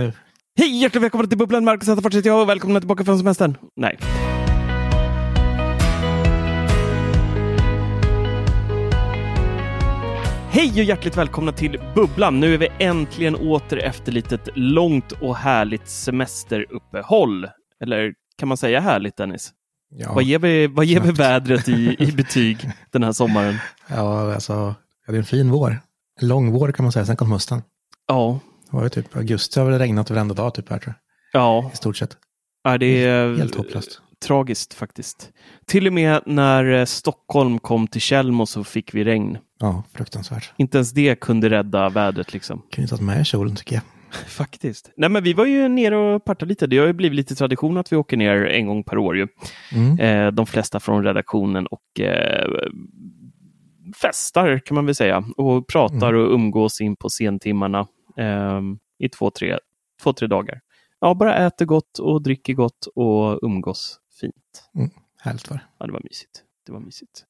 Nu. Hej, hjärtligt välkomna till Bubblan. Marcus Attefors heter jag och välkomna tillbaka från semestern. Nej. Hej och hjärtligt välkomna till Bubblan. Nu är vi äntligen åter efter litet långt och härligt semesteruppehåll. Eller kan man säga härligt, Dennis? Ja, vad ger vi, vad ger vi vädret i, i betyg den här sommaren? ja, alltså, det är en fin vår. En lång vår kan man säga, sen kom hösten. Ja, Det var ju typ augusti har väl regnat varenda dag typ här tror jag. ja. I stort sett. ja det är Helt hopplöst. tragiskt faktiskt. Till och med när eh, Stockholm kom till Tjällmo så fick vi regn. Ja, fruktansvärt. Inte ens det kunde rädda vädret liksom. Kunde tagit med kjolen tycker jag. Faktiskt. Nej, men vi var ju nere och partade lite. Det har ju blivit lite tradition att vi åker ner en gång per år. Ju. Mm. Eh, de flesta från redaktionen och eh, festar kan man väl säga. Och pratar och umgås in på sentimmarna eh, i två tre, två, tre dagar. Ja, bara äter gott och dricker gott och umgås fint. Härligt var det. Ja, det var mysigt. Det var mysigt.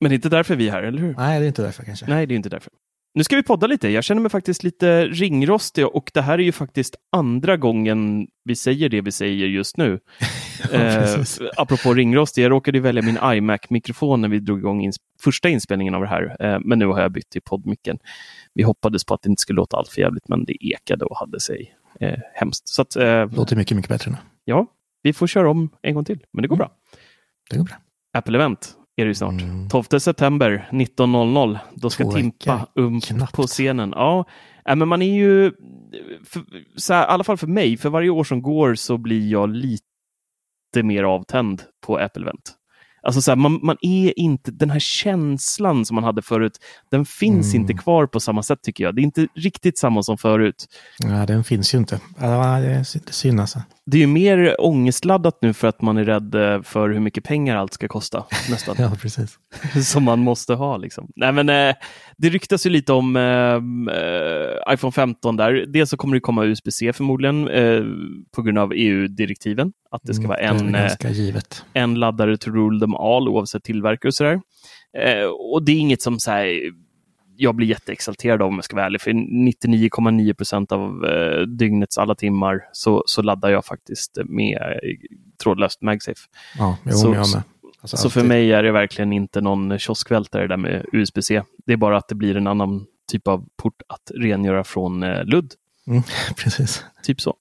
Men det är inte därför vi är här, eller hur? Nej, det är inte därför kanske. Nej, det är inte därför. Nu ska vi podda lite. Jag känner mig faktiskt lite ringrostig och det här är ju faktiskt andra gången vi säger det vi säger just nu. Ja, eh, apropå ringrostig, jag råkade välja min iMac-mikrofon när vi drog igång ins- första inspelningen av det här, eh, men nu har jag bytt till poddmicken. Vi hoppades på att det inte skulle låta allt för jävligt, men det ekade och hade sig eh, hemskt. Så att, eh, Låter mycket, mycket bättre nu. ja, vi får köra om en gång till, men det går Mm. bra. Det går bra. Apple-event är det ju snart. Mm. 12 september 19.00. Då ska Två Timpa Knappt. på scenen. Ja, äh, men man är ju, för, så här, i alla fall för mig, för varje år som går så blir jag lite mer avtänd på Apple-event. Alltså så här, man, man är inte, den här känslan som man hade förut, den finns Mm. inte kvar på samma sätt tycker jag. Det är inte riktigt samma som förut. Ja, den finns ju inte. Ja, det är sy- det är synd alltså. Det är ju mer ångestladdat nu för att man är rädd eh, för hur mycket pengar allt ska kosta. Nästan. Ja, precis. som man måste ha. Liksom. Nej, men, eh, det ryktas ju lite om eh, iPhone 15 där. Dels så kommer det komma USB-C förmodligen eh, på grund av EU-direktiven. Att det ska Mm, vara en, eh, en laddare to rule them all oavsett tillverkare och sådär. Eh, och det är inget som så här, jag blir jätteexalterad av om jag ska vara ärlig. För 99,9 procent av eh, dygnets alla timmar så, så laddar jag faktiskt med eh, trådlöst MagSafe. Ja, jo, så- jag med. Alltså, Så för mig är det verkligen inte någon kioskvältare där med USB-C. Det är bara att det blir en annan typ av port att rengöra från eh, ludd. Mm, precis. Typ så.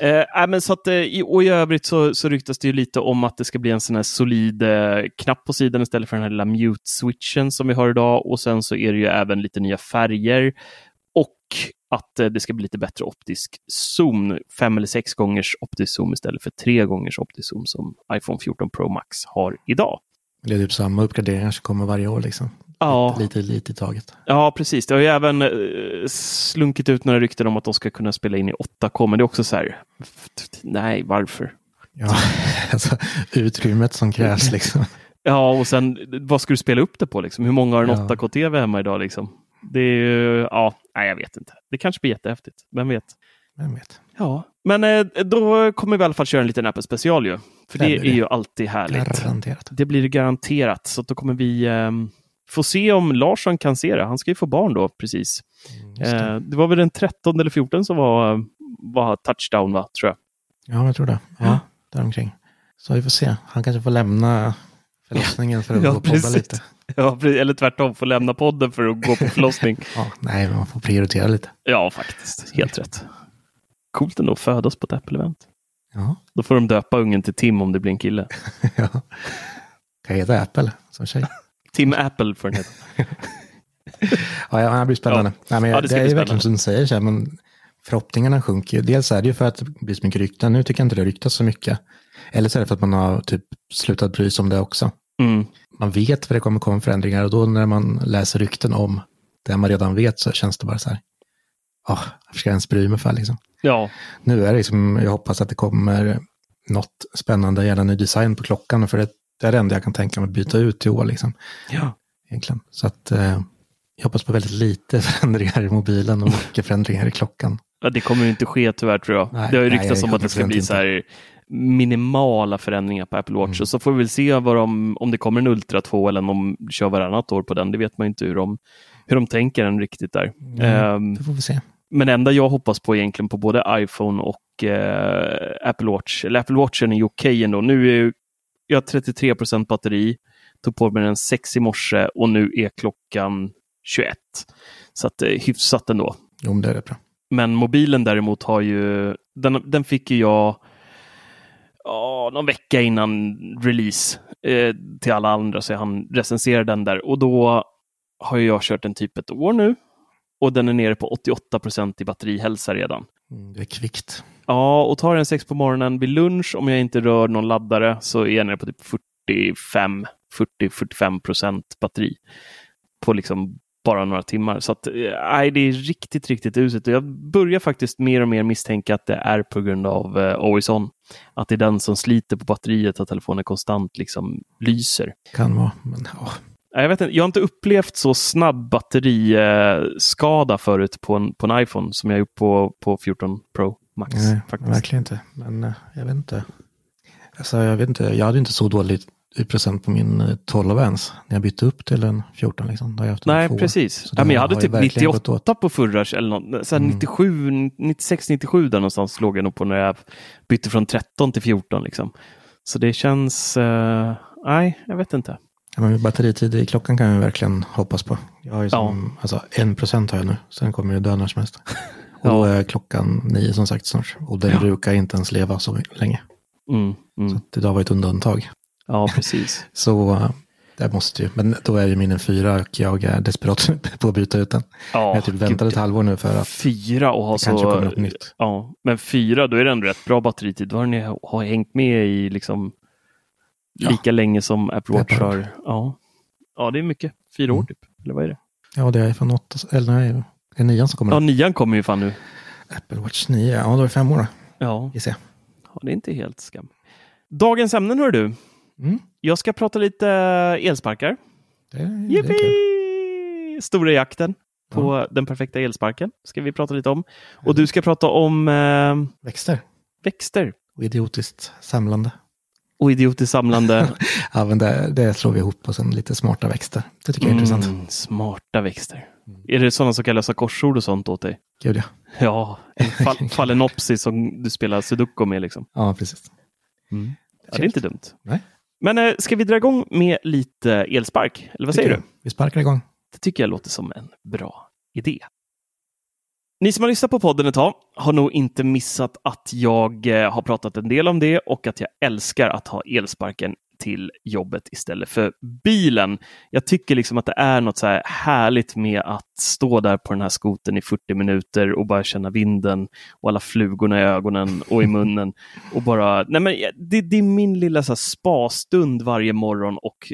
Eh, men så att, eh, och I övrigt så, så ryktas det ju lite om att det ska bli en sån här solid eh, knapp på sidan istället för den här lilla mute-switchen som vi har idag. Och sen så är det ju även lite nya färger. Och att eh, det ska bli lite bättre optisk zoom. Fem eller sex gångers optisk zoom istället för tre gångers optisk zoom som iPhone 14 Pro Max har idag. Det är typ samma uppgraderingar som kommer varje år liksom. Ja. Lite, lite i taget. Ja, precis. Det har ju även eh, slunkit ut några rykten om att de ska kunna spela in i 8K, men det är också så här, nej, varför? Ja, alltså utrymmet som krävs liksom. Ja, och sen vad ska du spela upp det på? Liksom? Hur många har en Ja. 8K-TV hemma idag? Liksom? Det är ju, ja, Nej, jag vet inte. Det kanske blir jättehäftigt. Vem vet? Vem vet? Ja, men eh, då kommer vi i alla fall köra en liten Apple special ju. För det, Det är det. ju alltid härligt. Garanterat. Det blir garanterat. Så då kommer vi eh, få se om Larsson kan se det. Han ska ju få barn då precis. Just det. Eh, det var väl den 13 eller 14 som var, var touchdown, va? tror jag. Ja, jag tror det. Ja, Ja. däromkring. Så vi får se. Han kanske får lämna förlossningen för att Ja, gå och podda precis. lite. Ja, eller tvärtom, få lämna podden för att gå på förlossning. Ja, nej, man får prioritera lite. ja, faktiskt. Helt rätt. Coolt ändå att födas på ett Apple-event. Ja, Då får de döpa ungen till Tim om det blir en kille. ja. Kan jag heta Apple som tjej? Tim Apple får den heta. Ja, ja, det blir spännande. Nej, men Ja, det det, är ju verkligen spännande. som du säger, så här, men förhoppningarna sjunker ju. Dels är det ju för att det blir så mycket rykten. Nu tycker jag inte det ryktas så mycket. Eller så är det för att man har typ slutat bry sig om det också. Mm. Man vet vad det kommer komma förändringar och då när man läser rykten om det man redan vet så känns det bara så här. Ja, varför ska jag ens bry mig för liksom? Ja, Nu är det liksom, jag hoppas att det kommer något spännande gällande ny design på klockan, för det, det är det enda jag kan tänka mig att byta ut i år liksom, ja. egentligen. Så att eh, jag hoppas på väldigt lite förändringar i mobilen och mycket förändringar i klockan. Ja, det kommer ju inte ske tyvärr tror jag. Nej, det har ju ryktats om att det ska bli inte. så här minimala förändringar på Apple Watch. Mm. Och så får vi väl se vad de, om det kommer en Ultra 2 eller om de kör varannat år på den. Det vet man ju inte hur de, hur de tänker än riktigt där. Mm, Ehm, Det får vi se. men det enda jag hoppas på egentligen på både iPhone och eh, Apple Watch, eller Apple Watchen är ju okej ändå. Nu är ju- jag har 33% batteri, tog på mig den 6 i morse och nu är klockan 21. Så att eh, hyfsat ändå. Jo, men det är rätt bra. Men mobilen däremot har ju, den, den fick ju jag ja, någon vecka innan release eh, till alla andra så han recenserade den där och då har jag kört den typ ett år nu och den är nere på 88% i batterihälsa redan. Mm, Det är kvickt. Ja, och tar den sex på morgonen vid lunch, om jag inte rör någon laddare, så är jag nere på typ 45, 40-45 procent batteri på liksom bara några timmar. Så att, eh, nej, det är riktigt, riktigt uselt. Jag börjar faktiskt mer och mer misstänka att det är på grund av eh, Always On. Att det är den som sliter på batteriet, att telefonen konstant liksom lyser. Kan vara, men Nej, Jag, vet inte, jag har inte upplevt så snabb batteriskada förut på en, på en iPhone som jag gjort på, på 14 Pro Max. nej, faktiskt. verkligen inte. Men eh, jag vet inte. Alltså, jag vet inte, jag hade inte så dålig procent på min eh, 12 ens när jag bytte upp till en 14. Liksom. Då jag haft Nej, precis. Ja, men jag hade typ verkligen gått 98 på förra, eller något, så Mm. 97, 96, 97 där någonstans låg jag nog på när jag bytte från 13 till 14. Liksom. Så det känns, eh, nej, jag vet inte. Ja, men batteritid i klockan kan jag verkligen hoppas på. Jag har ju som, alltså en procent har jag nu, sen kommer det dö när som helst. Och Ja. då är klockan nio som sagt snart. Och den Ja. brukar inte ens leva så länge. Mm, Så mm. att idag var ett undantag. Ja, precis. Så eh, det måste ju, men då är ju min en fyra och jag är desperat på att byta ut den. Ja, jag har typ väntat ett halvår nu för att Fyra och ha det kanske kommer så... något nytt. Ja, men fyra, då är det ändå rätt bra batteritid. Då har ni har hängt med i liksom Ja. lika länge som Apple Watch har. Ja. ja, det är mycket. Fyra år Mm. typ. Eller vad är det? Ja, det är från åtta, eller nej, det är nian som kommer. Ja, nian kommer ju fan nu. Apple Watch 9, ja då är det fem år då, Ja, gissar ja det är inte helt skam. Dagens ämnen hör du. Mm, Jag ska prata lite elsparkar. är kul. Yippee! Stora jakten på den perfekta elsparken ska vi prata lite om. Och du ska prata om eh, Växter växter och idiotiskt samlande. Och idiotiskt samlande. Ja, men det, det slår vi ihop och sen lite smarta växter. Det tycker jag är intressant. Mm, smarta växter. Är det sådana som kan lösa korsord och sånt åt dig? Gud ja. Ja, en fall, Phalaenopsis som du spelar sudoku med. Liksom. Ja, precis. Ja, det är inte dumt. Nej. Men eh, ska vi dra igång med lite elspark? Eller vad säger Tycker du? jag. Vi sparkar igång. Det tycker jag låter som en bra idé. Ni som har lyssnat på podden ett tag har nog inte missat att jag eh, har pratat en del om det och att jag älskar att ha elsparken till jobbet istället för bilen. Jag tycker liksom att det är något så här härligt med att stå där på den här skoten i 40 minuter och bara känna vinden och alla flugorna i ögonen och i munnen. och bara, nej men det, det är min lilla så här spastund varje morgon och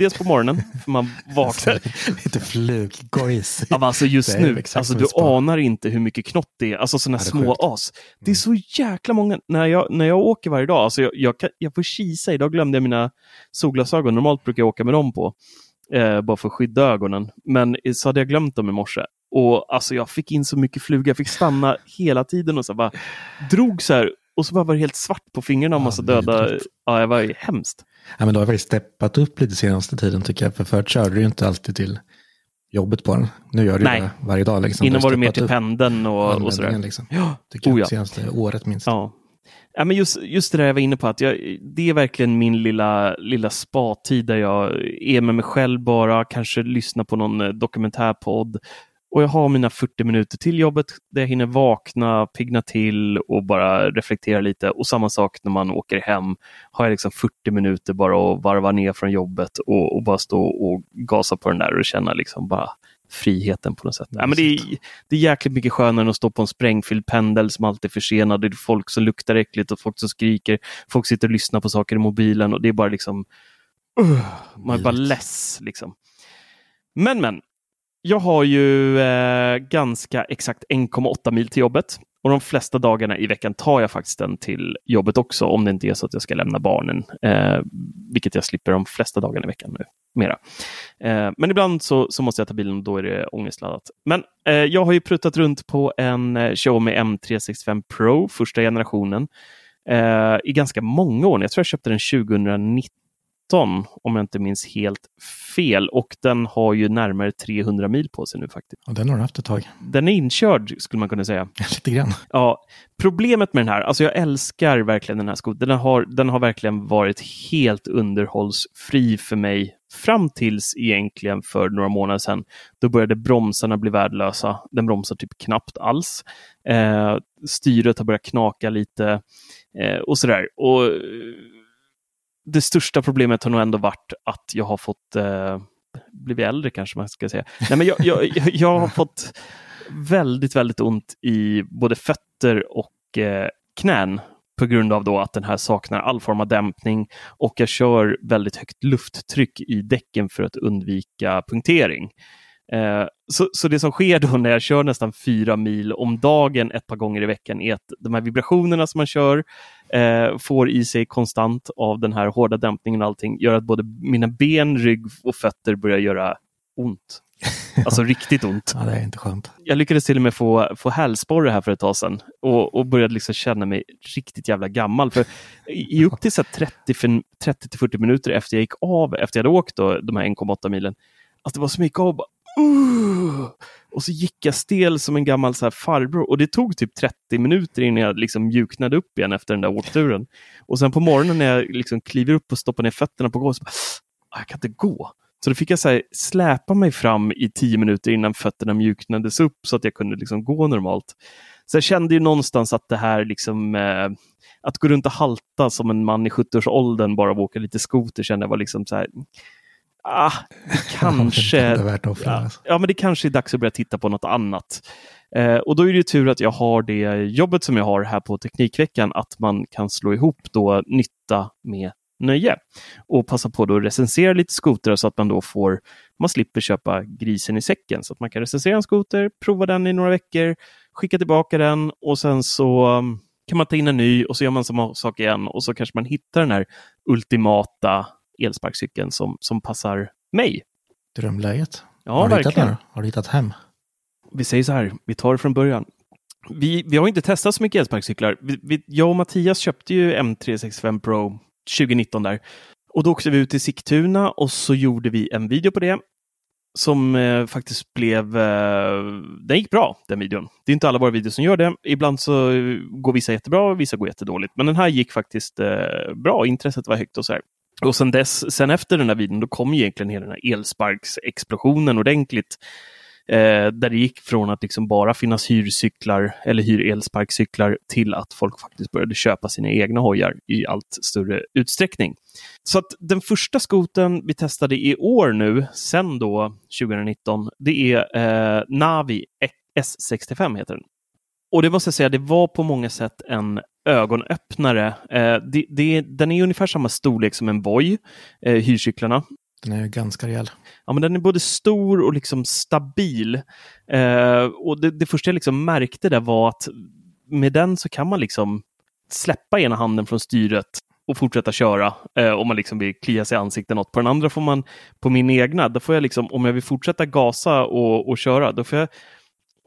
dels på morgonen, för man vaknar lite fluggojs. Ja, alltså just nu, alltså du anar inte hur mycket knott det är. Alltså sådana Ja, små sjukt. Mm. as. Det är så jäkla många. När jag, när jag åker varje dag, alltså jag, jag, kan, jag får kisa. Idag glömde jag mina solglasögon. Normalt brukar jag åka med dem på. Eh, bara för att skydda ögonen. Men så hade jag glömt dem i morse. Och alltså jag fick in så mycket fluga, jag fick stanna hela tiden och så bara drog så här. Och så bara var det helt svart på fingrarna och Ja, massa döda. vidrigt. Ja, det var hemskt. Ja, men då har jag faktiskt steppat upp lite senaste tiden tycker jag. För förut körde du ju inte alltid till jobbet på den. Nu gör du Nej. det varje dag. Liksom. Innan Du var det mer till pendeln och, och sådär. Liksom. Ja, Tycker jag, Oh ja. senaste året minst. Ja. Ja, men just, just det där jag var inne på, att jag, det är verkligen min lilla, lilla spa-tid där jag är med mig själv bara, kanske lyssnar på någon dokumentärpodd. Och jag har mina 40 minuter till jobbet där jag hinner vakna, pigna till och bara reflektera lite. Och samma sak när man åker hem. Har jag liksom 40 minuter bara att varva ner från jobbet och, och bara stå och gasa på den där och känna liksom bara friheten på något sätt. Ja, men det, är, det är jäkligt mycket skönare än att stå på en sprängfylld pendel som alltid är försenad. Det är folk som luktar äckligt och folk som skriker. Folk sitter och lyssnar på saker i mobilen och det är bara liksom... Uh, man är bara less liksom. Men men, jag har ju eh, ganska exakt 1,8 mil till jobbet. Och de flesta dagarna i veckan tar jag faktiskt den till jobbet också, om det inte är så att jag ska lämna barnen. Eh, vilket jag slipper de flesta dagarna i veckan nu. Mera. Eh, men ibland så, så måste jag ta bilen och då är det ångestladdat. Men eh, jag har ju pruttat runt på en eh, Xiaomi M365 Pro, första generationen, eh, i ganska många år. Jag tror jag köpte den 2019 om jag inte minns helt fel. Och den har ju närmare 300 mil på sig nu faktiskt. Och den har du haft ett tag. Den är inkörd skulle man kunna säga. Lite grann. Ja, problemet med den här, alltså jag älskar verkligen den här skotern. Den har, den har verkligen varit helt underhållsfri för mig fram tills egentligen för några månader sedan. Då började bromsarna bli värdelösa. Den bromsar typ knappt alls. Eh, styret har börjat knaka lite eh, och sådär. Och det största problemet har nog ändå varit att jag har fått eh, blivit äldre kanske man ska säga. Nej, men jag, jag, jag, jag har fått väldigt, väldigt ont i både fötter och eh, knän på grund av då att den här saknar all form av dämpning och jag kör väldigt högt lufttryck i däcken för att undvika punktering. Eh, så, så det som sker då när jag kör nästan fyra mil om dagen ett par gånger i veckan är att de här vibrationerna som man kör eh, får i sig konstant av den här hårda dämpningen och allting gör att både mina ben, rygg och fötter börjar göra ont. Alltså riktigt ont. Ja, det är inte skönt. Jag lyckades till och med få, få hälsporre här för ett tag sedan och, och började liksom känna mig riktigt jävla gammal. För i upp till så här 30 fin- 30-40 minuter efter jag gick av, efter jag hade åkt då, de här 1,8 milen, alltså det var så mycket av uh, och så gick jag stel som en gammal så här farbror och det tog typ 30 minuter innan jag liksom mjuknade upp igen efter den där åkturen. Och sen på morgonen när jag liksom kliver upp och stoppar ner fötterna på golvet, så bara, ah, jag kan inte gå. Så då fick jag så här, släpa mig fram i tio minuter innan fötterna mjuknades upp så att jag kunde liksom gå normalt. Så jag kände ju någonstans att det här liksom eh, att gå runt och halta som en man i 70-årsåldern bara av att åka lite skoter kände jag var liksom så här. Ah, kanske. det är värt offra. ja, alltså. ja, men det kanske är dags att börja titta på något annat. Eh, och då är det ju tur att jag har det jobbet som jag har här på Teknikveckan, att man kan slå ihop då nytta med nöje och passa på då att recensera lite skotrar så att man då får, man slipper köpa grisen i säcken. Så att man kan recensera en skoter, prova den i några veckor, skicka tillbaka den och sen så um, kan man ta in en ny och så gör man samma sak igen och så kanske man hittar den här ultimata elsparkcykeln som, som passar mig. Drömläget. Ja, har du hittat verkligen. den? Har du hittat hem? Vi säger så här, vi tar det från början. Vi, vi har inte testat så mycket elsparkcyklar. Vi, vi, jag och Mattias köpte ju M365 Pro 2019 där. Och då åkte vi ut till Sigtuna och så gjorde vi en video på det. Som eh, faktiskt blev... Eh, den gick bra, den videon. Det är inte alla våra videos som gör det. Ibland så går vissa jättebra vissa går jättedåligt. Men den här gick faktiskt eh, bra. Intresset var högt och så här. Och sen, dess, sen efter den här videon, då kom ju egentligen hela den här elsparksexplosionen ordentligt. Eh, där det gick från att liksom bara finnas hyrcyklar eller hyr elsparkcyklar till att folk faktiskt började köpa sina egna hojar i allt större utsträckning. Så att den första skoten vi testade i år nu, sen då 2019, det är eh, Navi S65 heter den. Och det måste jag säga, det var på många sätt en ögonöppnare. Eh, det, det, den är ungefär samma storlek som en Voi, eh, hyrcyklarna. Den är ju ganska rejäl. Ja, men den är både stor och liksom stabil. Eh, och det, det första jag liksom märkte där var att med den så kan man liksom släppa ena handen från styret och fortsätta köra eh, om man liksom vill klia sig i ansiktet något. På den andra får man, på min egna, då får jag liksom, om jag vill fortsätta gasa och, och köra, då får jag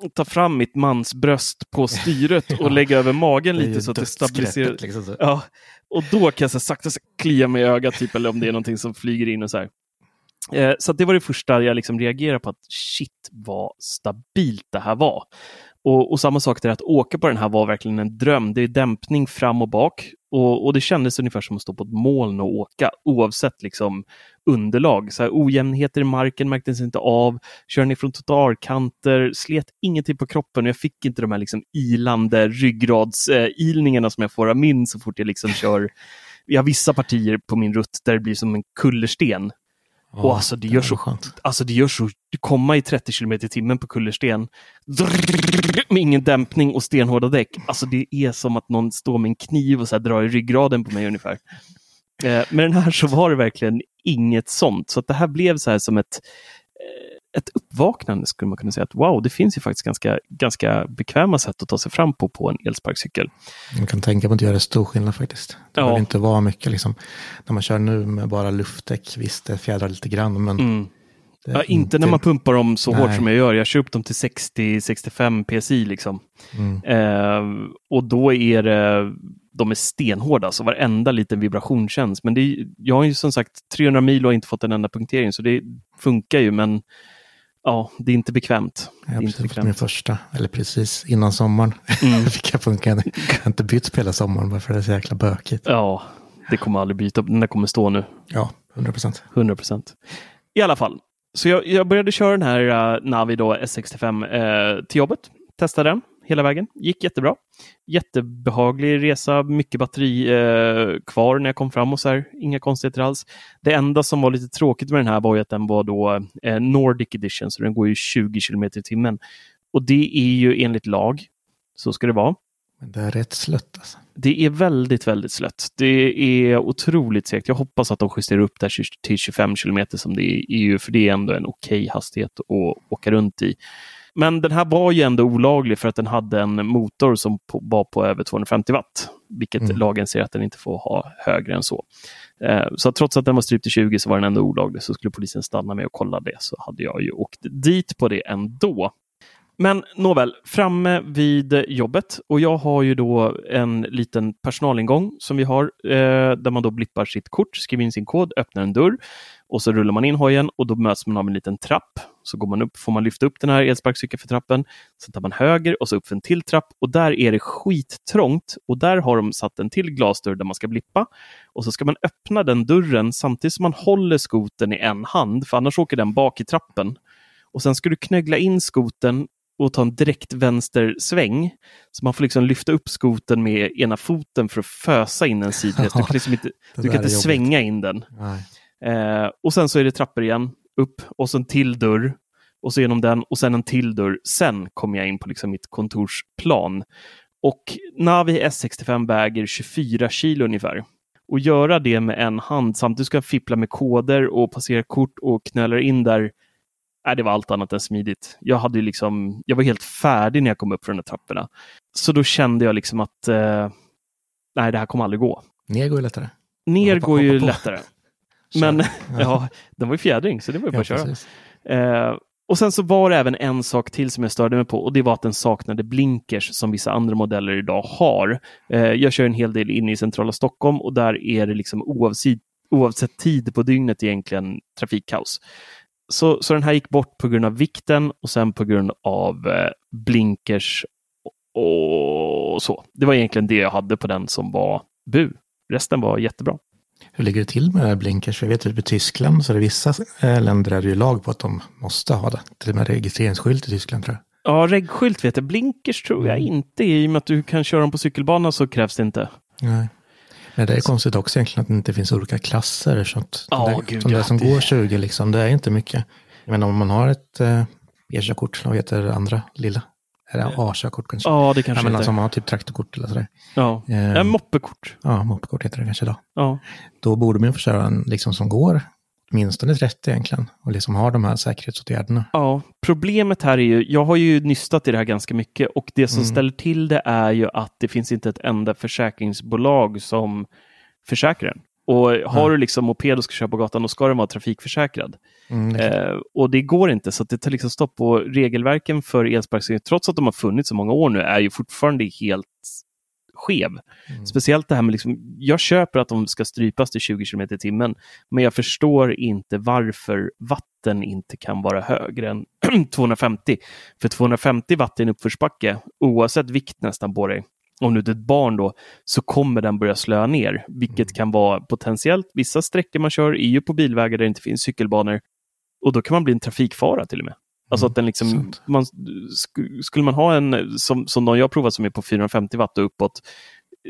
ta fram mitt mansbröst på styret och lägga över magen lite så att det stabiliserar. Liksom. Ja, och då kan jag så sakta så klia mig i ögat, typ, eller om det är någonting som flyger in och så här. Eh, så det var det första jag liksom reagerade på, att shit vad stabilt det här var. Och, och samma sak där, att åka på den här var verkligen en dröm. Det är dämpning fram och bak och, och det kändes ungefär som att stå på ett moln och åka, oavsett liksom underlag. Så här, ojämnheter i marken märktes inte av, Körde ner från trottoarkanter, slet ingenting på kroppen och jag fick inte de här liksom ilande ryggradsilningarna som jag får av min så fort jag liksom kör. Jag har vissa partier på min rutt där det blir som en kullersten och alltså det gör så skönt. Alltså det gör så, komma i 30 km i timmen på kullersten med ingen dämpning och stenhårda däck. Alltså det är som att någon står med en kniv och så drar i ryggraden på mig ungefär. Eh, med den här så var det verkligen inget sånt. Så det här blev så här som ett, ett uppvaknande skulle man kunna säga. Att wow, det finns ju faktiskt ganska, ganska bekväma sätt att ta sig fram på på en elsparkcykel. Man kan tänka på att det gör stor skillnad faktiskt. Det Ja. behöver inte vara mycket liksom. När man kör nu med bara luftdäck, visst det fjädrar lite grann, men Mm. Ja, inte när man pumpar dem så hårt Nej. som jag gör. Jag kör upp dem till 60-65 PSI. Liksom. Mm. Eh, och då är det, de är stenhårda, så varenda liten vibration känns. Men det jag har ju som sagt 300 mil och inte fått en enda punktering, så det funkar ju, men ja, det är inte bekvämt. Jag Det har precis fått min första, eller precis innan sommaren. Mm. fick jag funka. Jag har inte bytt på hela sommaren bara för det är så jäkla bökigt. Ja, det kommer aldrig byta. Den där kommer stå nu. Ja, 100 procent. 100 procent. I alla fall, så jag, jag började köra den här uh, Navi då, S65 eh, till jobbet. Testade den hela vägen. Gick jättebra. Jättebehaglig resa, mycket batteri eh, kvar när jag kom fram och så här. Inga konstigheter alls. Det enda som var lite tråkigt med den här var ju att den var då eh, Nordic Edition, så den går ju 20 km i timmen. Och det är ju enligt lag. Så ska det vara. Men det är rätt slött alltså. Det är väldigt, väldigt slött. Det är otroligt segt. Jag hoppas att de justerar upp det här till 25 kilometer som det är ju, för det är ändå en okej hastighet att åka runt i. Men den här var ju ändå olaglig för att den hade en motor som på, var på över 250 watt, vilket Mm. lagen säger att den inte får ha högre än så. Eh, så att trots att den var strypt till 20 så var den ändå olaglig, så skulle polisen stanna med och kolla det, så hade jag ju åkt dit på det ändå. Men nåväl, framme vid jobbet och jag har ju då en liten personalingång som vi har eh, där man då blippar sitt kort, skriver in sin kod, öppnar en dörr och så rullar man in hojen och då möts man av en liten trapp. Så går man upp, får man lyfta upp den här elsparkcykeln för trappen. Så tar man höger och så upp för en till trapp och där är det skittrångt och där har de satt en till glasdörr där man ska blippa. Och så ska man öppna den dörren samtidigt som man håller skoten i en hand, för annars åker den bak i trappen. Och sen ska du knöggla in skoten och ta en direkt vänster sväng. Så man får liksom lyfta upp skoten med ena foten för att fösa in en sidled. Du kan, liksom inte, du kan inte svänga in den. Nej. Eh, och sen så är det trappor igen, upp och så en till dörr och så genom den och sen en till dörr. Sen kommer jag in på liksom mitt kontorsplan. Och Navi S65 väger 24 kilo ungefär. Och göra det med en hand samtidigt ska jag fippla med koder och passera kort och knölar in där. Nej, det var allt annat än smidigt. Jag, hade liksom, jag var helt färdig när jag kom upp för de här trapporna. Så då kände jag liksom att eh, nej, det här kommer aldrig gå. Ner går ju lättare. Ner går ju lättare. Men ja, den var ju fjädring, så det var ju bara att köra. Eh, och sen så var det även en sak till som jag störde mig på och det var att den saknade blinkers som vissa andra modeller idag har. Eh, jag kör en hel del inne i centrala Stockholm och där är det liksom oavsett, oavsett tid på dygnet egentligen trafikkaos. Så, så den här gick bort på grund av vikten och sen på grund av eh, blinkers och så. Det var egentligen det jag hade på den som var bu. Resten var jättebra. Hur ligger det till med blinkers? Jag vet att i Tyskland så är det vissa eh, länder är det ju lag på att de måste ha det. Till och med registreringsskylt i Tyskland tror jag. Ja, reggskylt vet jag. Blinkers tror jag inte. I och med att du kan köra dem på cykelbana så krävs det inte. Nej. Men det är konstigt också egentligen att det inte finns olika klasser. Så att det där, gud, de där som det- går 20, liksom, det är inte mycket. Menar om man har ett eh, E-körkort, vad heter det andra lilla? Är det A-körkort kanske? Ja, det Ja, kanske men inte. alltså man har typ traktorkort eller sådär. Ja. Eh, En moppekort. Ja, moppekort heter det kanske då. Ja. Då borde man ju köra en liksom som går åtminstone 30 egentligen. Och liksom har de här säkerhetsåtgärderna. ja. Problemet här är ju, jag har ju nystat i det här ganska mycket och det som Mm. ställer till det är ju att det finns inte ett enda försäkringsbolag som försäkrar den. Och har du liksom moped och ska köra på gatan, då ska den vara trafikförsäkrad. Mm. Eh, och det går inte, så det tar liksom stopp. Och regelverken för elsparkcyklar, trots att de har funnits så många år nu, är ju fortfarande helt skev. Mm. Speciellt det här med, liksom, jag köper att de ska strypas till 20 km i timmen, men jag förstår inte varför vatten inte kan vara högre än 250. För 250 watt i en uppförsbacke, oavsett vikt nästan på dig, om du är ett barn då, så kommer den börja slöa ner, vilket kan vara potentiellt. Vissa sträckor man kör är ju på bilvägar där det inte finns cykelbanor och då kan man bli en trafikfara till och med. Alltså att den liksom, man, sk- skulle man ha en som, som de jag provat som är på 450 watt och uppåt,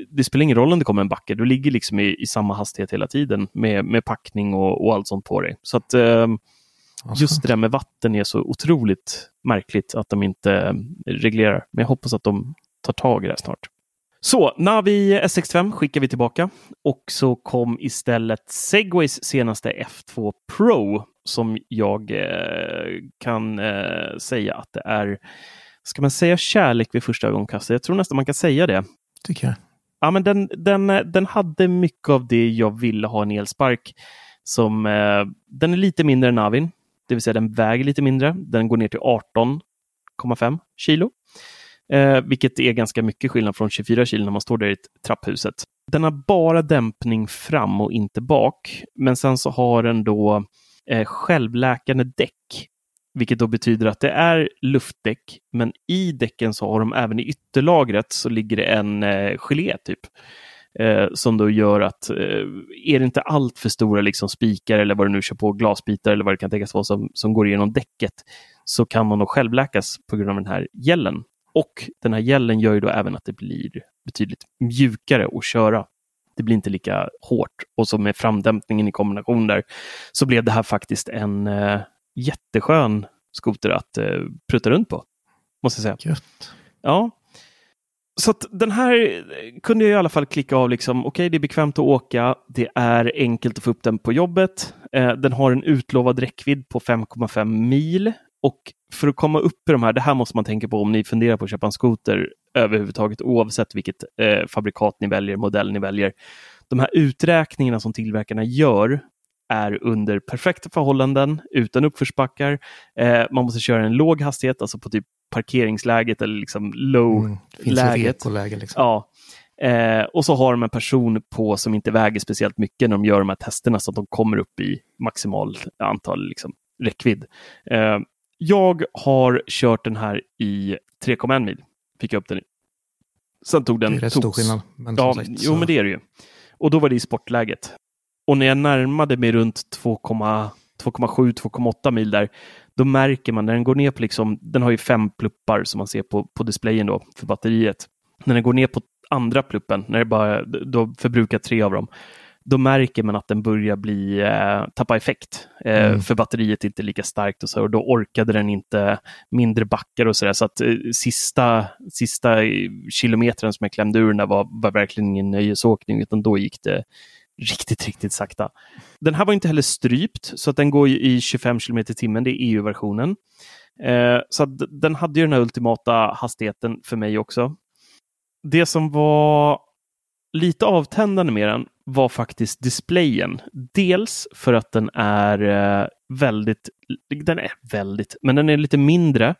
det spelar ingen roll om det kommer en backe, du ligger liksom i, i samma hastighet hela tiden med, med packning och, och allt sånt på dig. Så att eh, just det där med vatten är så otroligt märkligt att de inte eh, reglerar. Men jag hoppas att de tar tag i det snart. Så, Navi S65 skickar vi tillbaka och så kom istället Segways senaste F2 Pro som jag eh, kan eh, säga att det är, ska man säga kärlek vid första ögonkastet? Jag tror nästan man kan säga det. Tycker jag. Ja, men den, den, den hade mycket av det jag ville ha en elspark. Som, eh, den är lite mindre än Navin, det vill säga den väger lite mindre. Den går ner till 18,5 kilo. Eh, vilket är ganska mycket skillnad från 24 kilo när man står där i trapphuset. Den har bara dämpning fram och inte bak. Men sen så har den då eh, självläkande däck. Vilket då betyder att det är luftdäck, men i däcken så har de även i ytterlagret så ligger det en eh, gelé typ. Eh, som då gör att eh, är det inte allt för stora liksom, spikar eller vad du nu kör på, glasbitar eller vad det kan tänkas vara som, som går igenom däcket så kan man då självläkas på grund av den här gällen. Och den här gällen gör ju då även att det blir betydligt mjukare att köra. Det blir inte lika hårt och så med framdämpningen i kombination där så blev det här faktiskt en eh, jätteskön skoter att eh, prutta runt på. Måste jag säga. Gött. Ja. Så att den här kunde jag i alla fall klicka av liksom, okej det är bekvämt att åka, det är enkelt att få upp den på jobbet, eh, den har en utlovad räckvidd på 5,5 mil och för att komma upp i de här, det här måste man tänka på om ni funderar på att köpa en skoter överhuvudtaget oavsett vilket eh, fabrikat ni väljer, modell ni väljer. De här uträkningarna som tillverkarna gör är under perfekta förhållanden, utan uppförsbackar. Eh, man måste köra en låg hastighet, alltså på typ parkeringsläget eller liksom Mm. Low-läget. ekoläge liksom. Ja. Eh, och så har de en person på som inte väger speciellt mycket när de gör de här testerna så att de kommer upp i maximal antal liksom, räckvidd. Eh, jag har kört den här i 3,1 mil. Fick jag upp den i. Sen tog den Det är rätt stor togs. skillnad. Men Ja, sagt, jo men det är det ju. Och då var det i sportläget. Och när jag närmade mig runt 2,7-2,8 mil där, då märker man när den går ner på, liksom, den har ju fem pluppar som man ser på, på displayen då för batteriet. När den går ner på andra pluppen, när det bara, då förbrukar tre av dem, då märker man att den börjar bli, eh, tappa effekt. Eh, Mm. För batteriet är inte lika starkt och så, och då orkade den inte mindre backar och sådär. Så att eh, sista, sista eh, kilometern som jag klämde ur den där var, var verkligen ingen nöjesåkning, utan då gick det riktigt, riktigt sakta. Den här var inte heller strypt, så att den går i 25 km i timmen, det är EU-versionen. Eh, så den hade ju den här ultimata hastigheten för mig också. Det som var lite avtändande med den var faktiskt displayen. Dels för att den är eh, väldigt, den är väldigt, men den är lite mindre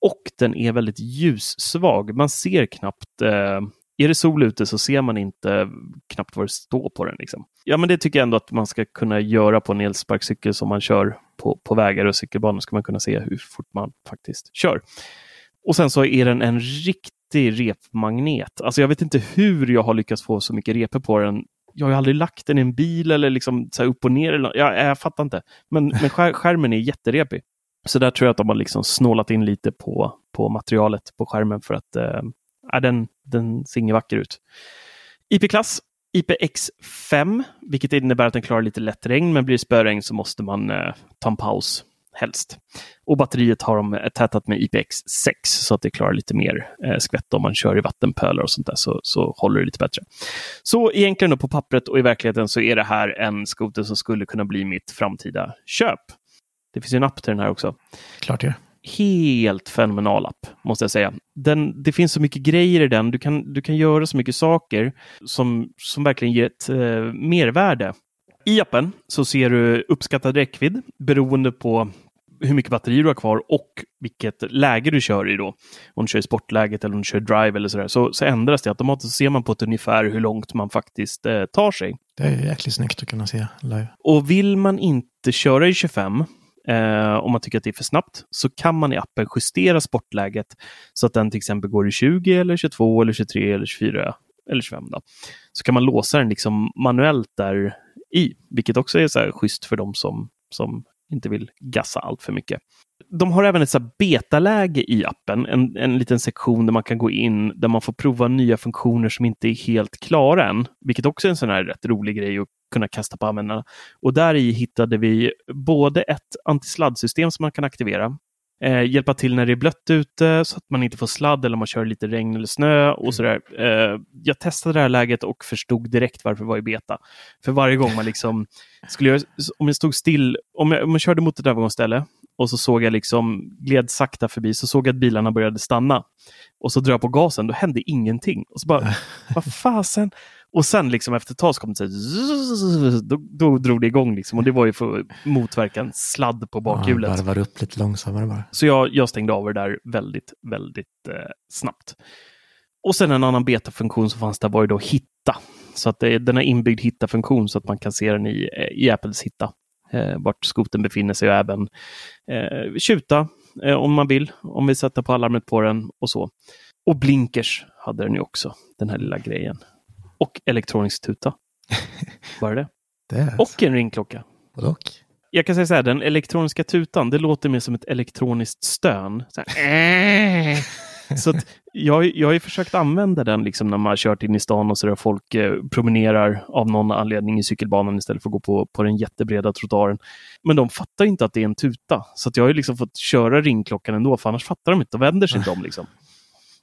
och den är väldigt ljussvag. Man ser knappt, eh, är det sol ute så ser man inte knappt vad det står på den. Liksom. Ja, men det tycker jag ändå att man ska kunna göra på en elsparkcykel som man kör på, på vägar och cykelbanor. ska man kunna se hur fort man faktiskt kör. Och sen så är den en riktig repmagnet. Alltså jag vet inte hur jag har lyckats få så mycket repor på den. Jag har ju aldrig lagt den i en bil eller liksom så här upp och ner. Eller, jag, jag fattar inte. Men, men skär, skärmen är jätterepig. Så där tror jag att de har liksom snålat in lite på, på materialet på skärmen för att eh, den, den ser inget vacker ut. IP-klass IPX5, vilket innebär att den klarar lite lätt regn, men blir det spöregn så måste man eh, ta en paus helst. Och batteriet har de tätat med IPX6 så att det klarar lite mer eh, skvätt om man kör i vattenpölar och sånt där så, så håller det lite bättre. Så egentligen då på pappret och i verkligheten så är det här en skoter som skulle kunna bli mitt framtida köp. Det finns ju en app till den här också. Klart det. helt fenomenal app, måste jag säga. Den, det finns så mycket grejer i den. Du kan, du kan göra så mycket saker som, som verkligen ger ett eh, mervärde. I appen så ser du uppskattad räckvidd beroende på hur mycket batteri du har kvar och vilket läge du kör i då. Om du kör i sportläget eller om du kör drive eller sådär, så, så ändras det automatiskt. Så ser man på ett ungefär hur långt man faktiskt eh, tar sig. Det är jäkligt snyggt att kunna se live. Och vill man inte köra i 25 eh, om man tycker att det är för snabbt så kan man i appen justera sportläget så att den till exempel går i 20 eller 22 eller 23 eller 24 eller 25. Då. Så kan man låsa den liksom manuellt där i, vilket också är så här schysst för dem som, som inte vill gassa allt för mycket. De har även ett så betaläge i appen, en, en liten sektion där man kan gå in där man får prova nya funktioner som inte är helt klara än, vilket också är en sån här rätt rolig grej att kunna kasta på användarna. Och där i hittade vi både ett antisladdsystem som man kan aktivera, eh, hjälpa till när det är blött ute så att man inte får sladd eller man kör lite regn eller snö och sådär. Eh, jag testade det här läget och förstod direkt varför det var i beta. För varje gång man liksom skulle göra, om jag stod still, om jag, om jag körde mot ett övergångsställe och så såg jag liksom, gled sakta förbi, så såg jag att bilarna började stanna. Och så drar jag på gasen, då hände ingenting. Och så bara, vad fasen? Och sen liksom efter ett tag så kom det så då, då drog det igång liksom och det var ju för att motverka en sladd på bakhjulet. Ja, varvar upp lite långsammare bara. Så jag, jag stängde av det där väldigt, väldigt eh, snabbt. Och sen en annan betafunktion som fanns där var ju då hitta. Så att det, den har inbyggd hitta-funktion så att man kan se den i, i Apples hitta. Eh, vart skoten befinner sig och även eh, tjuta eh, om man vill. Om vi sätter på alarmet på den och så. Och blinkers hade den ju också, den här lilla grejen. Och elektronisk tuta. Bara det. Det är Och en ringklocka. Både och. Jag kan säga så här, den elektroniska tutan, det låter mer som ett elektroniskt stön. Så, här, "Äh." så jag, jag har ju försökt använda den liksom när man har kört in i stan och så där folk eh, promenerar av någon anledning i cykelbanan istället för att gå på, på den jättebreda trottoaren. Men de fattar inte att det är en tuta. Så jag har ju liksom fått köra ringklockan ändå, för annars fattar de inte. Då vänder sig inte om. Liksom.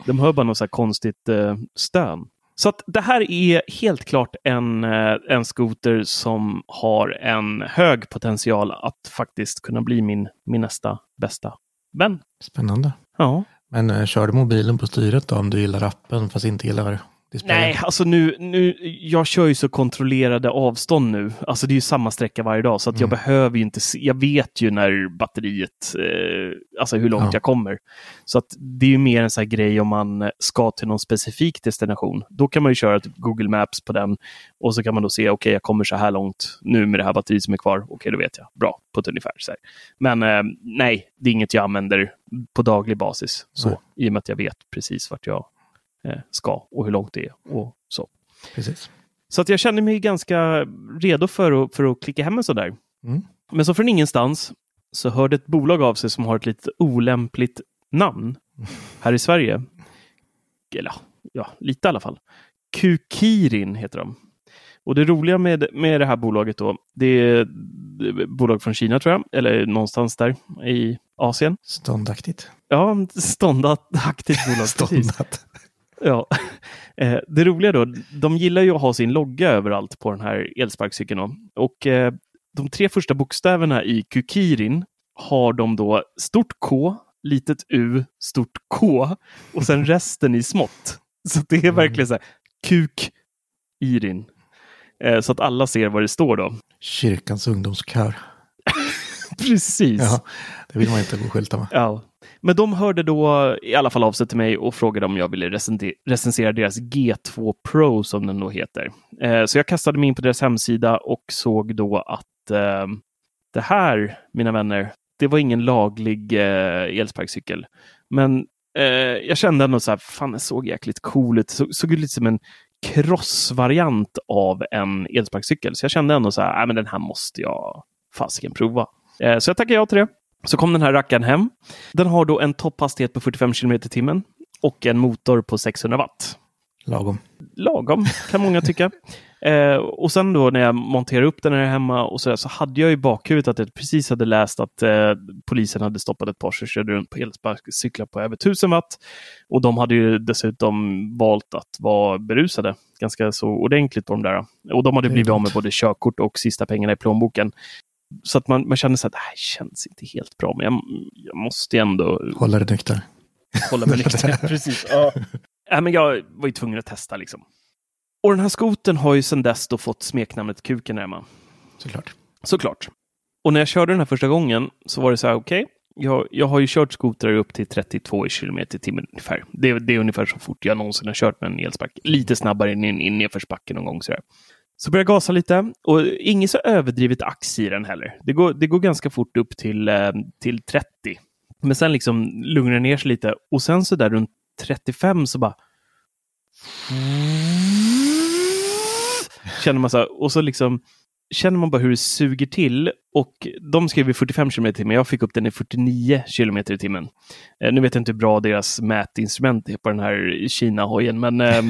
De hör bara något så konstigt eh, stön. Så att det här är helt klart en, eh, en skoter som har en hög potential att faktiskt kunna bli min, min nästa bästa vän. Spännande. Ja. Men eh, kör du mobilen på styret då om du gillar appen fast inte gillar? Nej, alltså nu, nu, jag kör ju så kontrollerade avstånd nu. Alltså det är ju samma sträcka varje dag så att jag Mm. behöver ju inte se, jag vet ju när batteriet, eh, alltså hur långt Ja. jag kommer. Så att det är ju mer en sån här grej om man ska till någon specifik destination. Då kan man ju köra typ Google Maps på den och så kan man då se, okej, jag kommer så här långt nu med det här batteriet som är kvar. Okej, då vet jag. Bra, på ett ungefär. Så här. Men eh, nej, det är inget jag använder på daglig basis. Så, Nej. I och med att jag vet precis vart jag ska och hur långt det är och så. Precis. Så att jag känner mig ganska redo för att, för att klicka hem en sån där. Mm. Men så från ingenstans så hörde ett bolag av sig som har ett lite olämpligt namn här i Sverige. Eller ja, lite i alla fall. Kukirin heter de. Och det roliga med, med det här bolaget då, det är ett bolag från Kina tror jag, eller någonstans där i Asien. Ståndaktigt. Ja, ståndaktigt bolag. Ståndat. Ja. Eh, Det roliga då, de gillar ju att ha sin logga överallt på den här elsparkcykeln. Och eh, de tre första bokstäverna i Kukirin har de då stort K, litet U, stort K och sen resten i smått. Så det är verkligen så här, Kuk-Irin. Eh, Så att alla ser vad det står då. Kyrkans ungdomskör. Precis. Ja, det vill man inte gå och skylta med. Ja. Men de hörde då i alla fall av sig till mig och frågade om jag ville recensera, recensera deras G2 Pro som den då heter. Eh, så jag kastade mig in på deras hemsida och såg då att eh, det här, mina vänner, det var ingen laglig eh, elsparkcykel. Men eh, jag kände ändå så här, fan den såg jäkligt cool ut. Så, såg ut lite som en crossvariant av en elsparkcykel. Så jag kände ändå så här, "Nej, men den här måste jag fasiken prova. Eh, så jag tackade ja till det. Så kom den här rackaren hem. Den har då en topphastighet på 45 km i timmen och en motor på 600 watt. Lagom. Lagom, kan många tycka. Eh, och sen då när jag monterade upp den här hemma och så, där, så hade jag i bakhuvudet att jag precis hade läst att eh, polisen hade stoppat ett par som körde runt på elsparkcyklar på över 1000 watt. Och de hade ju dessutom valt att vara berusade ganska så ordentligt på de där. Och de hade blivit av med både körkort och sista pengarna i plånboken. Så att man, man känner så att det här känns inte helt bra, men jag, jag måste ändå Hålla dig nykter. hålla mig nykter. Precis. Ja. Äh, men jag var ju tvungen att testa liksom. Och den här skoten har ju sedan dess fått smeknamnet Kuken Emma. Såklart. Såklart. Och när jag körde den här första gången så var det så här, okej, jag, jag har ju kört skotrar upp till 32 km i timmen ungefär. Det, det är ungefär så fort jag någonsin har kört med en elspark. Lite snabbare än i en nedförsbacke någon gång. Så, där så börjar jag gasa lite och inget så överdrivet ax i den heller. Det går, det går ganska fort upp till, eh, till 30. Men sen liksom lugnar det ner sig lite och sen så där runt 35 så bara känner man så här, och så liksom känner man bara hur det suger till och de skrev i 45 km i timmen. Jag fick upp den i 49 km i timmen. Eh, nu vet jag inte hur bra deras mätinstrument är på den här Kina-hojen, men eh,